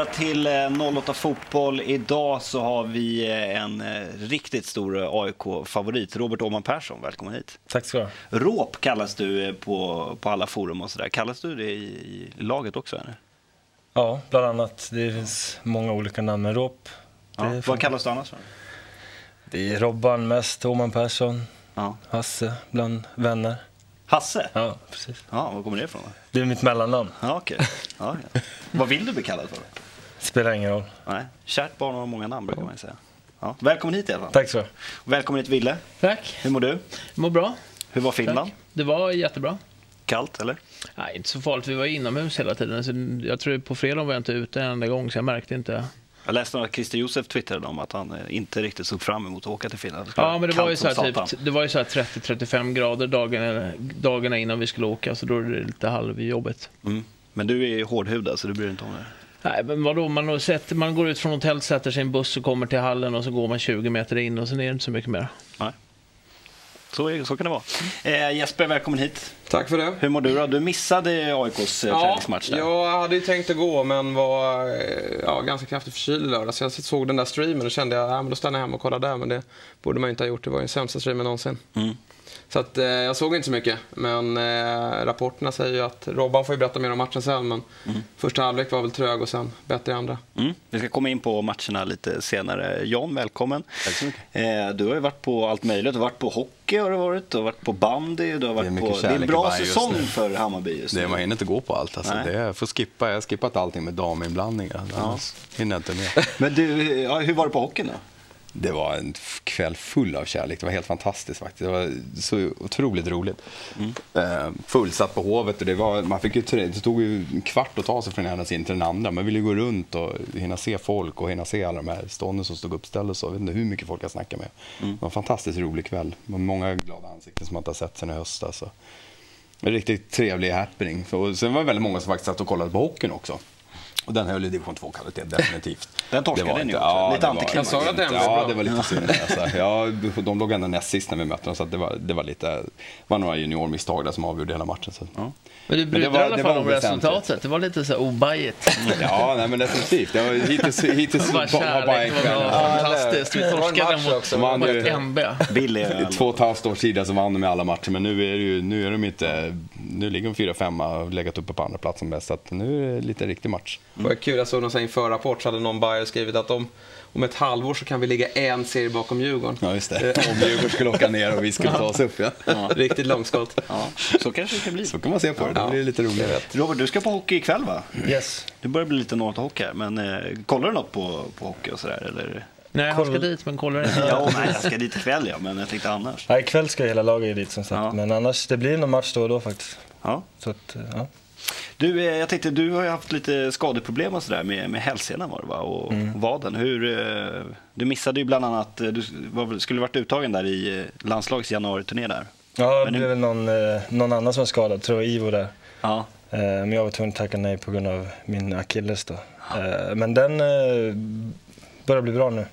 vara till 08 Fotboll. Idag så har vi en riktigt stor AIK-favorit, Robert Åhman Persson. Välkommen hit. Tack ska du ha. Råp kallas du på, på alla forum och sådär. Kallas du det i, i laget också? Eller? Ja, bland annat. Det finns många olika namn, men Råp. Ja. Vad kallas du annars för? Det är Robban mest, Åhman Persson, ja. Hasse bland vänner. Hasse? Ja, precis. Ja, var kommer det ifrån? Då? Det är mitt mellannamn. Ja, okay. ja, ja. Vad vill du bli kallad för? Spelar ingen roll. Nej. Kärt barn har många namn brukar man säga. Ja. Välkommen hit i alla fall. Tack så Välkommen hit Ville. Tack. Hur mår du? Jag mår bra. Hur var Finland? Tack. Det var jättebra. Kallt eller? Nej, inte så farligt. Vi var inomhus hela tiden. Så jag tror på fredag var jag inte ute en enda gång, så jag märkte inte jag läste att Christer Josef twittrade om att han eh, inte riktigt såg fram emot att åka till Finland. Det ja, men det var, ju så här, typ, det var ju så 30-35 grader dagarna, dagarna innan vi skulle åka, så då är det lite halvjobbigt. Mm. Men du är hårdhudad, så du bryr dig inte om det? Nej, men vadå, man, har sett, man går ut från hotellet, sätter sig i en buss och kommer till hallen och så går man 20 meter in och sen är det inte så mycket mer. Nej. Så, så kan det vara. Eh, Jesper, välkommen hit. Tack för det. Hur mår du då? Du missade AIKs eh, ja, träningsmatch där. Jag hade ju tänkt att gå men var eh, ja, ganska kraftigt förkyld i lördag. Så jag såg den där streamen och kände att ja, då stannar jag hemma och kollar där. Men det borde man ju inte ha gjort. Det var ju den sämsta streamen någonsin. Mm. Så att, eh, jag såg inte så mycket, men eh, rapporterna säger ju att Robban får ju berätta mer om matchen sen, men mm. första halvlek var väl trög och sen bättre i andra. Mm. Vi ska komma in på matcherna lite senare. John, välkommen. Tack så mycket. Eh, du har ju varit på allt möjligt. Du har varit på hockey, har du varit, du har varit på bandy, du har varit det är på... Det är en bra säsong för Hammarby just nu. Det, man hinner inte gå på allt. Alltså. Det är, får skippa. Jag har skippat allting med daminblandningar. Ja. hinner jag inte med. Men du, ja, hur var det på hockeyn då? Det var en kväll full av kärlek. Det var helt fantastiskt faktiskt. Det var så otroligt roligt. Mm. Eh, fullsatt på Hovet och det, var, man fick ju, det tog ju en kvart att ta sig från ena sidan till den andra. Man ville ju gå runt och hinna se folk och hinna se alla de här stånden som stod uppställda. Så. Jag vet inte hur mycket folk jag snackade med. Mm. Det var en fantastiskt rolig kväll. Många glada ansikten som man inte har sett sedan i höstas. En riktigt trevlig happening. Och sen var det väldigt många som faktiskt satt och kollade på hockeyn också. Och den höll i division 2-kvalitet, definitivt. Den torskade ni också. Ja, lite antiklimax. Jag sa att den var Ja, det var lite synd. Alltså. Ja, de låg ändå näst sist när vi mötte dem, så det var, det var lite... var några juniormisstag där som avgjorde hela matchen. Så. Ja. Men du brydde dig i alla fall om resultatet. Det var lite så obajigt. ja, nej, men definitivt. Det var hittills, hittills bara kärlek. Det var fantastiskt. Vi torskade mot, mot MB. Billy. Två och ett halvt år tidigare så vann de med alla matcher, men nu är, det ju, nu är de inte... Nu ligger de fyra, femma och legat uppe på andra plats som bäst. Så nu är det lite riktig match. Det var kul, jag såg någon förrapport så hade någon Bayer skrivit att om, om ett halvår så kan vi ligga en serie bakom Djurgården. Ja, just det. Eh, om Djurgården skulle åka ner och vi skulle ta oss upp. Ja. ja. Riktigt långskott. Ja, så kanske det kan bli. Så kan man se på det. Det blir lite roligare. Robert, du ska på hockey ikväll va? Yes. Det börjar bli lite något hockey här, men eh, kollar du något på, på hockey och sådär? Eller? Nej, han ska dit men kollar inte. ja, nej, jag ska dit ikväll ja, men jag tänkte annars. Nej, ikväll ska hela laget dit som sagt. Ja. Men annars, det blir någon match då och då faktiskt. Ja. Så att, ja. Du, eh, jag tänkte, du har ju haft lite skadeproblem och sådär med, med hälsenan var det va? Och mm. vaden. Hur, eh, du missade ju bland annat, eh, du var, skulle varit uttagen där i landslagets januari-turné där. Ja, det blev väl någon, någon annan som var skadad, tror jag Ivo där. Ja. Men jag var tvungen att tacka nej på grund av min akilles då. Ja. Men den börjar bli bra nu.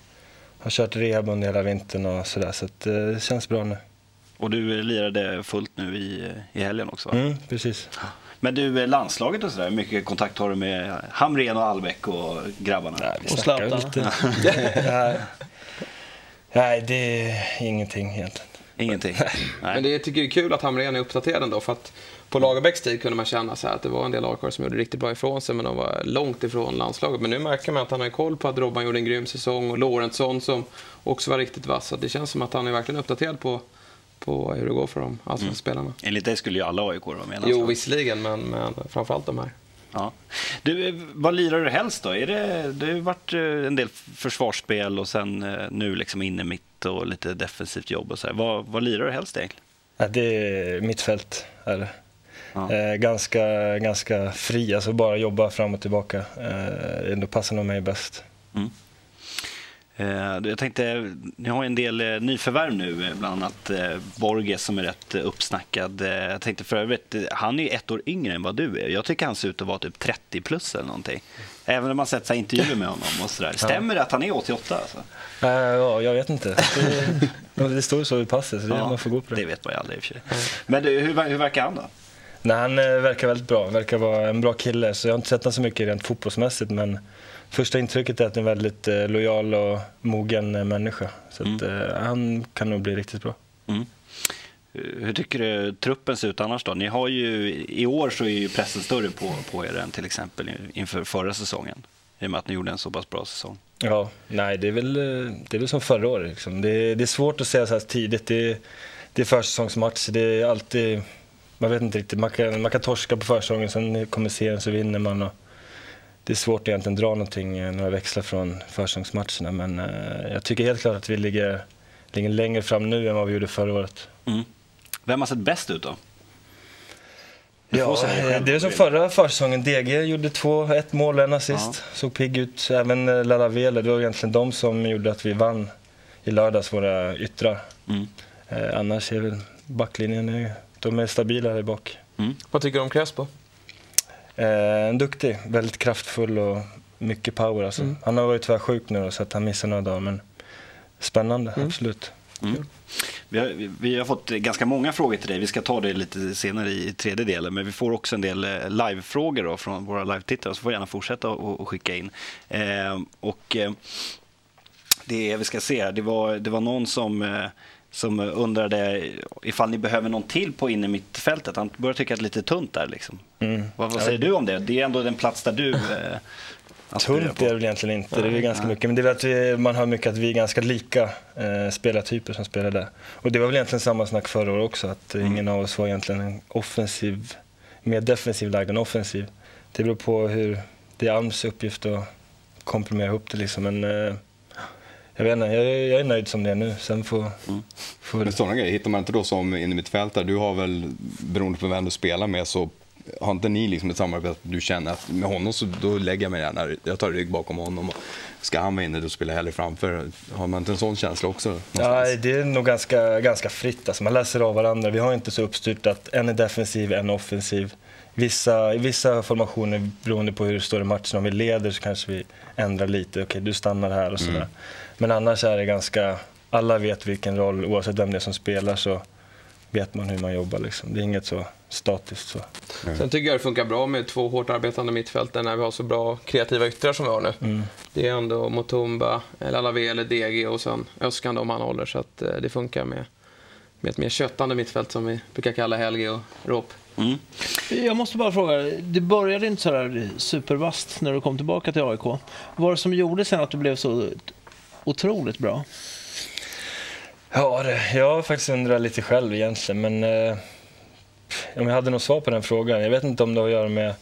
Har kört rehab under hela vintern och sådär, så det känns bra nu. Och du lirade fullt nu i, i helgen också? Va? Mm, precis. Men du, eh, landslaget och sådär, mycket kontakt har du med Hamren och Albeck och grabbarna? Nej, vi och Zlatan? lite. nej. nej, det är ingenting egentligen. Ingenting? Nej. Men det jag tycker jag är kul att Hamrén är uppdaterad ändå, för att på Lagerbäcks tid kunde man känna så att det var en del AIK som gjorde riktigt bra ifrån sig, men de var långt ifrån landslaget. Men nu märker man att han har koll på att Robban gjorde en grym säsong och Lorentzon som också var riktigt vass. Så det känns som att han är verkligen uppdaterad på på hur det går för de allsvenska mm. spelarna. Enligt dig skulle ju alla AIK vara med. Jo, visserligen, men, men framförallt de här. Ja. Du, vad lirar du helst då? Är det, det har varit eh, en del försvarsspel och sen eh, nu liksom inne mitt och lite defensivt jobb och så här. Vad, vad lirar du helst egentligen? Ja, det är mittfält. Är det. Ja. Eh, ganska, ganska fri, alltså bara jobba fram och tillbaka. Eh, det passar nog mig bäst. Mm. Eh, jag tänkte, ni har en del eh, nyförvärv nu, eh, bland annat Borges som är rätt uppsnackad. Jag tänkte för övrigt, han är ett år yngre än vad du är. Jag tycker han ser ut att vara typ 30 plus eller någonting. Även om man sett intervjuer med honom och sådär. Stämmer det att han är 88? Alltså? Ja, jag vet inte. Det, det står så i passet, så det, ja, man får gå på det. Det vet man ju aldrig i och för sig. Men hur, hur verkar han då? Nej, han verkar väldigt bra. verkar vara en bra kille. Så jag har inte sett honom så mycket rent fotbollsmässigt. Men första intrycket är att han är en väldigt eh, lojal och mogen eh, människa. Så att, mm. eh, han kan nog bli riktigt bra. Mm. Hur tycker du truppen ser ut annars då? Ni har ju, I år så är ju pressen större på, på er än till exempel inför förra säsongen. I och med att ni gjorde en så pass bra säsong. Ja, nej det är väl, det är väl som förra året. Liksom. Det, det, är svårt att säga så här tidigt. Det, det är försäsongsmatch. Det är alltid, man vet inte riktigt. Man kan, man kan torska på försäsongen, sen kommer serien så vinner man. Och det är svårt att egentligen dra någonting, eh, några växlar från försäsongsmatcherna. Men eh, jag tycker helt klart att vi ligger, ligger längre fram nu än vad vi gjorde förra året. Mm. Vem har sett bäst ut då? Ja, det är som förra försäsongen. DG gjorde två, ett mål och en assist. Ja. Såg pigg ut. Även eh, Lalavele, det var egentligen de som gjorde att vi vann i lördags, våra yttrar. Mm. Eh, annars är väl backlinjen, de är stabila där bak. Mm. Vad tycker du om Crespo? Eh, duktig, väldigt kraftfull och mycket power. Alltså. Mm. Han har varit tyvärr sjuk nu så att han missar några dagar, men spännande, mm. absolut. Mm. Vi, har, vi har, fått ganska många frågor till dig. Vi ska ta det lite senare i tredje delen. Men vi får också en del eh, live-frågor från våra live-tittare. Så får gärna fortsätta och, skicka in. Eh, och eh, det vi ska se det var, det var någon som eh, som undrade ifall ni behöver någon till på inne mittfältet. Han börjar tycka att det är lite tunt där. Liksom. Mm. Vad, vad, säger du om det? Det är ändå den plats där du eh, Tunt är det väl egentligen inte. Det är ganska mycket. Men det är att vi, man hör mycket att vi är ganska lika eh, spelartyper som spelar där. Och det var väl egentligen samma snack förra året också. Att mm. ingen av oss var egentligen en offensiv, mer defensiv lagd än offensiv. Det beror på hur det är Alms uppgift att komprimera ihop det liksom. Men eh, jag vet inte, jag, jag, är nöjd som det är nu. Sen får... Mm. får... Men sådana grejer hittar man inte då som innermittfältare. Du har väl, beroende på vem du spelar med, så har inte ni liksom ett samarbete att du känner att med honom så då lägger jag mig gärna, jag tar rygg bakom honom. Och ska han vara inne då spelar jag hellre framför. Har man inte en sån känsla också? Någonstans? Ja, det är nog ganska, ganska fritt. Alltså man läser av varandra. Vi har inte så uppstyrt att en är defensiv, en är offensiv. Vissa, I vissa formationer, beroende på hur det står i matchen, om vi leder så kanske vi ändrar lite. Okej, du stannar här och sådär. Mm. Men annars är det ganska, alla vet vilken roll, oavsett vem det är som spelar så vet man hur man jobbar. Liksom. Det är inget så statiskt. Så. Mm. Sen tycker jag det funkar bra med två hårt arbetande mittfältare när vi har så bra kreativa yttrar som vi har nu. Mm. Det är ändå Motumba, Lalavele, DG och sen Öskan om han håller. Så att eh, det funkar med, med ett mer köttande mittfält som vi brukar kalla Helge och Råp. Mm. Jag måste bara fråga, det började inte så här supervast när du kom tillbaka till AIK. Vad var det som gjorde sen att du blev så otroligt bra? Ja, det, jag har faktiskt undrat lite själv egentligen, men eh, om jag hade något svar på den frågan. Jag vet inte om det har att göra med,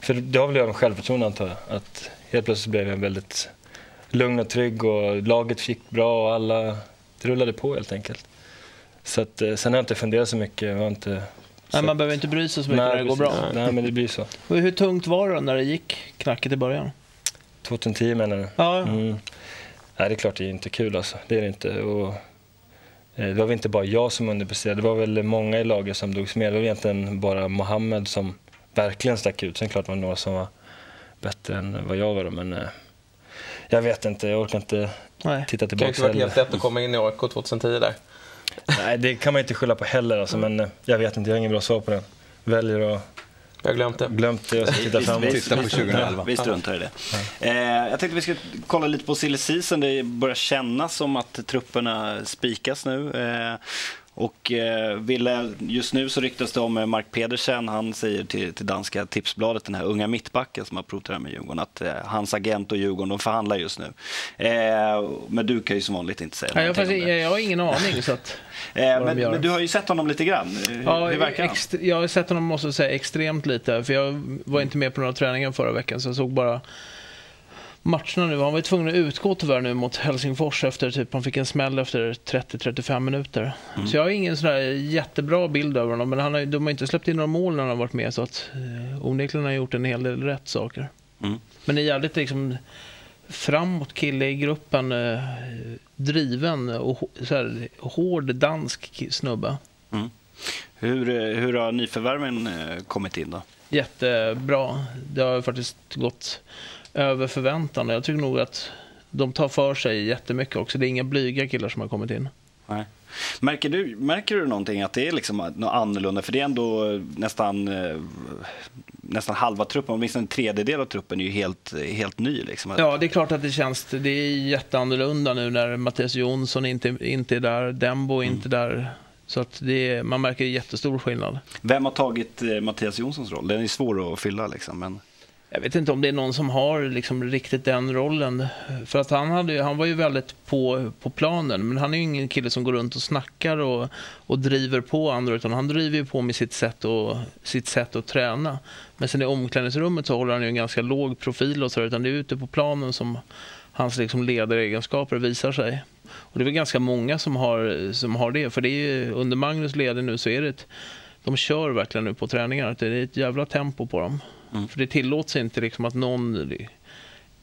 för det har väl att göra med självförtroende antar jag. Att helt plötsligt blev jag väldigt lugn och trygg och laget gick bra och alla, det rullade på helt enkelt. Så att, eh, sen har jag inte funderat så mycket. Jag har inte Nej, man behöver inte bry sig så mycket Nej, när det går bra. Nej, men det blir så. Hur tungt var det när det gick knackigt i början? 2010 menar du? Ja. Mm. Nej, det är klart det är inte kul alltså. Det är det inte. Och Eh, det var väl inte bara jag som underpresterade, det var väl många i laget som drogs med. Det var egentligen bara Mohammed som verkligen stack ut. Sen klart var det några som var bättre än vad jag var, men eh, jag vet inte, jag orkar inte Nej. titta tillbaka. Det kan inte vara helt lätt att komma in i AIK 2010 där. Nej, det kan man inte skylla på heller, alltså, men eh, jag vet inte, jag har ingen bra svar på den. Väljer att jag har glömt det. Glömt det, jag ska titta framåt. Titta på 2011. Vi struntar i det. Ja. Eh, jag tänkte vi skulle kolla lite på silly season. Det börjar kännas som att trupperna spikas nu. Eh, och eh, ville, just nu så ryktas det om eh, Mark Pedersen. Han säger till, till danska Tipsbladet, den här unga mittbacken som har provtränat med Djurgården, att eh, hans agent och Djurgården de förhandlar just nu. Eh, men du kan ju som vanligt inte säga Nej, jag, faktiskt, jag, jag har ingen aning. så att, eh, men, men, du har ju sett honom lite grann. Hur, ja, hur verkar han? Jag har sett honom måste säga, extremt lite. För jag var inte med på några träningar förra veckan, så jag såg bara matcherna nu. Han var tvungen att utgå tyvärr nu mot Helsingfors efter typ han fick en smäll efter 30-35 minuter. Mm. Så jag har ingen sån där jättebra bild över honom. Men han har, de har inte släppt in några mål när han har varit med så att eh, onekligen har han gjort en hel del rätt saker. Mm. Men är jävligt liksom framåt kille i gruppen. Eh, driven och så här, hård dansk snubbe. Mm. Hur, eh, hur har nyförvärven eh, kommit in då? Jättebra. Det har faktiskt gått över förväntan. Jag tycker nog att de tar för sig jättemycket också. Det är inga blyga killar som har kommit in. Nej. Märker du, märker du någonting att det är liksom något annorlunda? För det är ändå nästan, eh, nästan halva truppen, åtminstone en tredjedel av truppen är ju helt, helt ny. Liksom. Ja, det är klart att det känns det är jätteannorlunda nu när Mattias Jonsson inte, inte är där, Dembo är mm. inte där. Så att det, man märker jättestor skillnad. Vem har tagit eh, Mattias Jonssons roll? Den är svår att fylla. Liksom, men... Jag vet inte om det är någon som har liksom riktigt den rollen. För att han, hade, han var ju väldigt på, på planen, men han är ju ingen kille som går runt och snackar och, och driver på andra, utan han driver ju på med sitt sätt, och, sitt sätt att träna. Men sen i omklädningsrummet så håller han ju en ganska låg profil och så utan det är ute på planen som hans liksom ledaregenskaper visar sig. Och det är väl ganska många som har, som har det, för det är ju, under Magnus ledning nu så är det ett, de kör verkligen nu på träningar. Det är ett jävla tempo på dem. Mm. För det tillåts inte liksom att någon...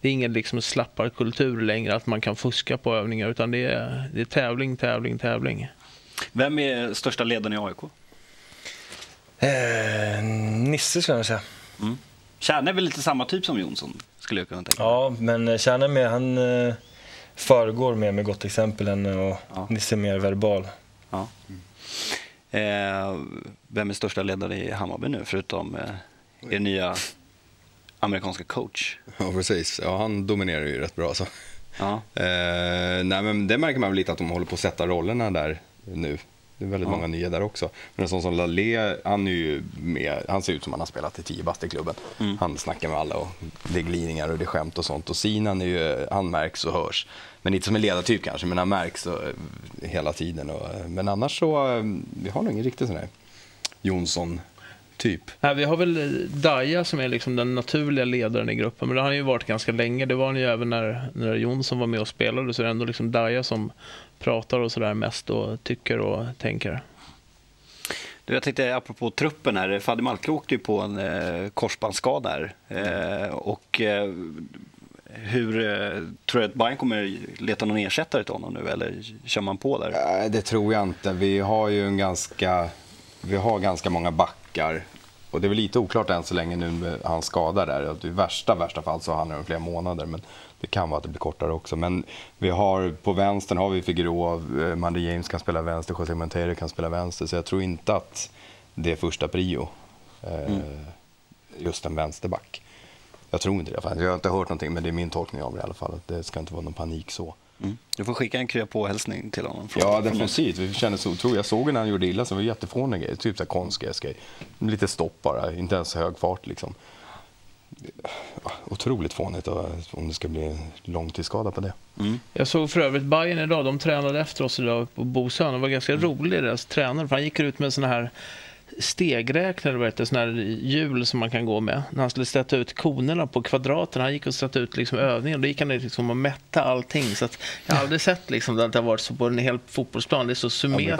Det är ingen liksom slapparkultur längre att man kan fuska på övningar utan det är, det är tävling, tävling, tävling. Vem är största ledaren i AIK? Eh, Nisse skulle jag säga. Mm. Kärne är väl lite samma typ som Jonsson skulle jag kunna tänka Ja, men Kärne med, han eh, föregår mer med gott exempel än och ja. Nisse är mer verbal. Ja. Mm. Eh, vem är största ledare i Hammarby nu förutom eh, er nya amerikanska coach. Ja, precis. Ja, han dominerar ju rätt bra. Så. Ja. Eh, nej, men det märker man väl lite att de håller på att sätta rollerna där nu. Det är väldigt ja. många nya där också. Men en sån som Lalé, han, är ju med, han ser ut som han har spelat i 10 bast i klubben. Mm. Han snackar med alla och det är glidningar och det är skämt och sånt. Och Sinan är ju, han märks och hörs. Men inte som en ledartyp kanske, men han märks och, hela tiden. Och, men annars så, eh, vi har nog ingen riktig sån här Jonsson Typ? Nej, vi har väl eh, Daja som är liksom den naturliga ledaren i gruppen. Men det har han ju varit ganska länge. Det var han ju även när, när Jonsson var med och spelade. Så det är ändå liksom Daja som pratar och sådär mest och tycker och tänker. Du, jag tänkte apropå truppen här. Fadi Malka åkte ju på en eh, korsbandsskada här. Eh, och eh, hur eh, tror du att Bayern kommer leta någon ersättare till honom nu eller kör man på där? Det tror jag inte. Vi har ju en ganska, vi har ganska många backar och det är väl lite oklart än så länge nu med hans skada där. I värsta, värsta fall så handlar det om flera månader. Men det kan vara att det blir kortare också. Men vi har, på vänstern har vi Figueroa, eh, Mandy James kan spela vänster, José Montero kan spela vänster. Så jag tror inte att det är första prio. Eh, mm. Just en vänsterback. Jag tror inte det. Jag har inte hört någonting, men det är min tolkning av det i alla fall. Det ska inte vara någon panik så. Mm. Du får skicka en krya på-hälsning till honom. Från, ja, definitivt. Vi kände så otroligt. Jag såg när han gjorde illa, så det var jättefåniga grejer. Typ så konstgräsgrej. Lite stopp bara, inte ens hög fart liksom. Otroligt fånigt om det ska bli långtidsskada på det. Mm. Jag såg för övrigt Bayern idag, de tränade efter oss idag på Bosön. Det var ganska mm. rolig deras tränare, för han gick ut med såna här stegräknare, vet du, sådana här hjul som man kan gå med. När han skulle sätta ut konerna på kvadraten, han gick och satte ut liksom övningen. Då gick han liksom och mätte allting. Så att jag har aldrig sett liksom att det har varit så på en hel fotbollsplan. Det är så symmet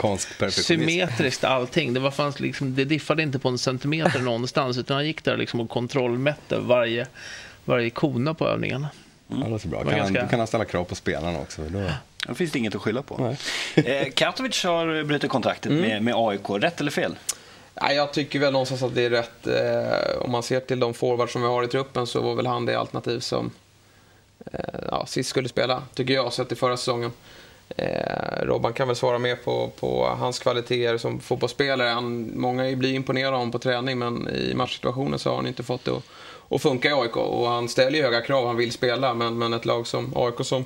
symmetriskt allting. Det, var fanns liksom, det diffade inte på en centimeter någonstans, utan han gick där liksom och kontrollmätte varje, varje kona på övningen. Mm. Ja, det låter bra. Kan, ganska... kan han ställa krav på spelarna också? Då... Då finns det inget att skylla på. eh, Katovic har brutit kontraktet mm. med, med AIK. Rätt eller fel? Nej, jag tycker väl någonstans att det är rätt. Eh, om man ser till de forwards som vi har i truppen så var väl han det alternativ som eh, ja, sist skulle spela, tycker jag, sett i förra säsongen. Eh, Robban kan väl svara mer på, på hans kvaliteter som fotbollsspelare. Han, många blir imponerade av honom på träning men i matchsituationen så har han inte fått det att, att funka i AIK. Och han ställer ju höga krav, han vill spela men, men ett lag som AIK som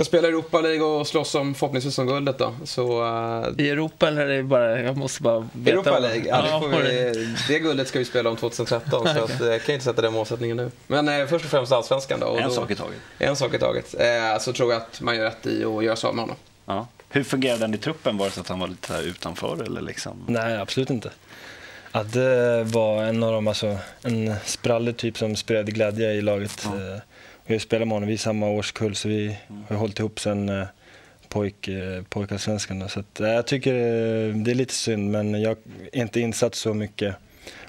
ska spela Europa League och slåss om förhoppningsvis om guldet då. Så, uh, I Europa eller är det bara, jag måste bara veta. Europa League, ja, det, får vi, det guldet ska vi spela om 2013 så att, jag kan inte sätta den målsättningen nu. Men eh, först och främst allsvenskan då. en då, sak i taget. En sak i taget. Eh, så tror jag att man gör rätt i att göra sig av med honom. Ja. Hur fungerade den i truppen? Var det så att han var lite utanför eller liksom? Nej, absolut inte. Att det var en av dem, alltså, en sprallig typ som spred glädje i laget. Ja. Vi har spelat med honom, vi är samma årskull så vi har hållit ihop sen eh, pojk, eh, pojkarsvenskan. Så att, eh, jag tycker det är lite synd men jag är inte insatt så mycket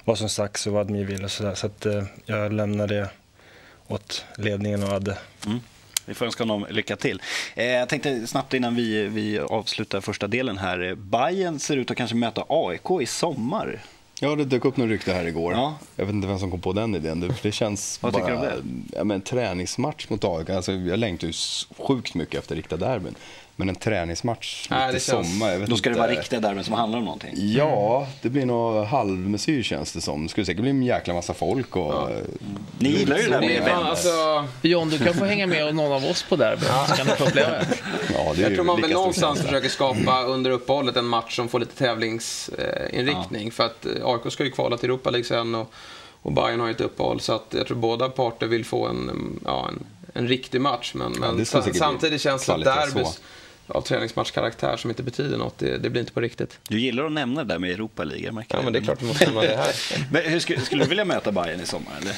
vad som sagts och vad Admir vill och sådär. Så att jag lämnar det åt ledningen och Adde. Mm. Vi får önska honom lycka till. Eh, jag tänkte snabbt innan vi, vi avslutar första delen här. Bayern ser ut att kanske möta AIK i sommar. Ja, det dök upp något rykte här igår. Ja. Jag vet inte vem som kom på den idén. Det känns Vad bara... Ja, men, träningsmatch mot AIK. Alltså, jag längtar ju sjukt mycket efter riktiga derbyn. Men en träningsmatch Nej, lite känns... sommar. Då ska inte. det vara riktiga derbyn som handlar om någonting. Ja, det blir nog halvmesyr känns det som. Det skulle säkert bli en jäkla massa folk. Och... Ja. Mm. Ni gillar ju det där med event. Alltså... John, du kan få hänga med någon av oss på derby. Ja. kan du få uppleva det. Ja, det Jag tror man väl någonstans försöker skapa under uppehållet en match som får lite tävlingsinriktning. Ja. För att eh, AIK ska ju kvala till Europa League sen och, och Bayern har ju ett uppehåll. Så att jag tror båda parter vill få en, ja, en, en riktig match. Men, men samtidigt känns det derby av träningsmatchkaraktär som inte betyder något. Det, det, blir inte på riktigt. Du gillar att nämna det där med Europa-liga. Ja, men det är klart du måste nämna det här. men hur skulle, skulle, du vilja möta Bayern i sommar? Eller?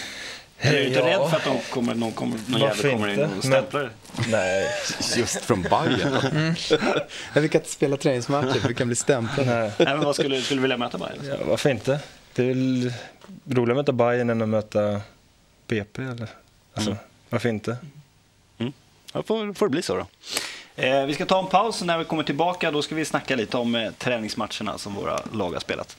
Är du inte ja. rädd för att de kommer, någon, kommer, någon jävel kommer in och stämplar Nej. Just från Bayern. Mm. vi kan inte spela träningsmatcher, vi kan bli stämplade. Nej. Nej, men vad skulle, skulle du vilja möta Bayern? Ja, varför inte? Det är väl roligare att möta Bayern än att möta PP. Eller? Alltså, mm. Varför inte? Mm. Ja, får, får det bli så då. Eh, vi ska ta en paus när vi kommer tillbaka. Då ska vi snacka lite om eh, träningsmatcherna som våra lag har spelat.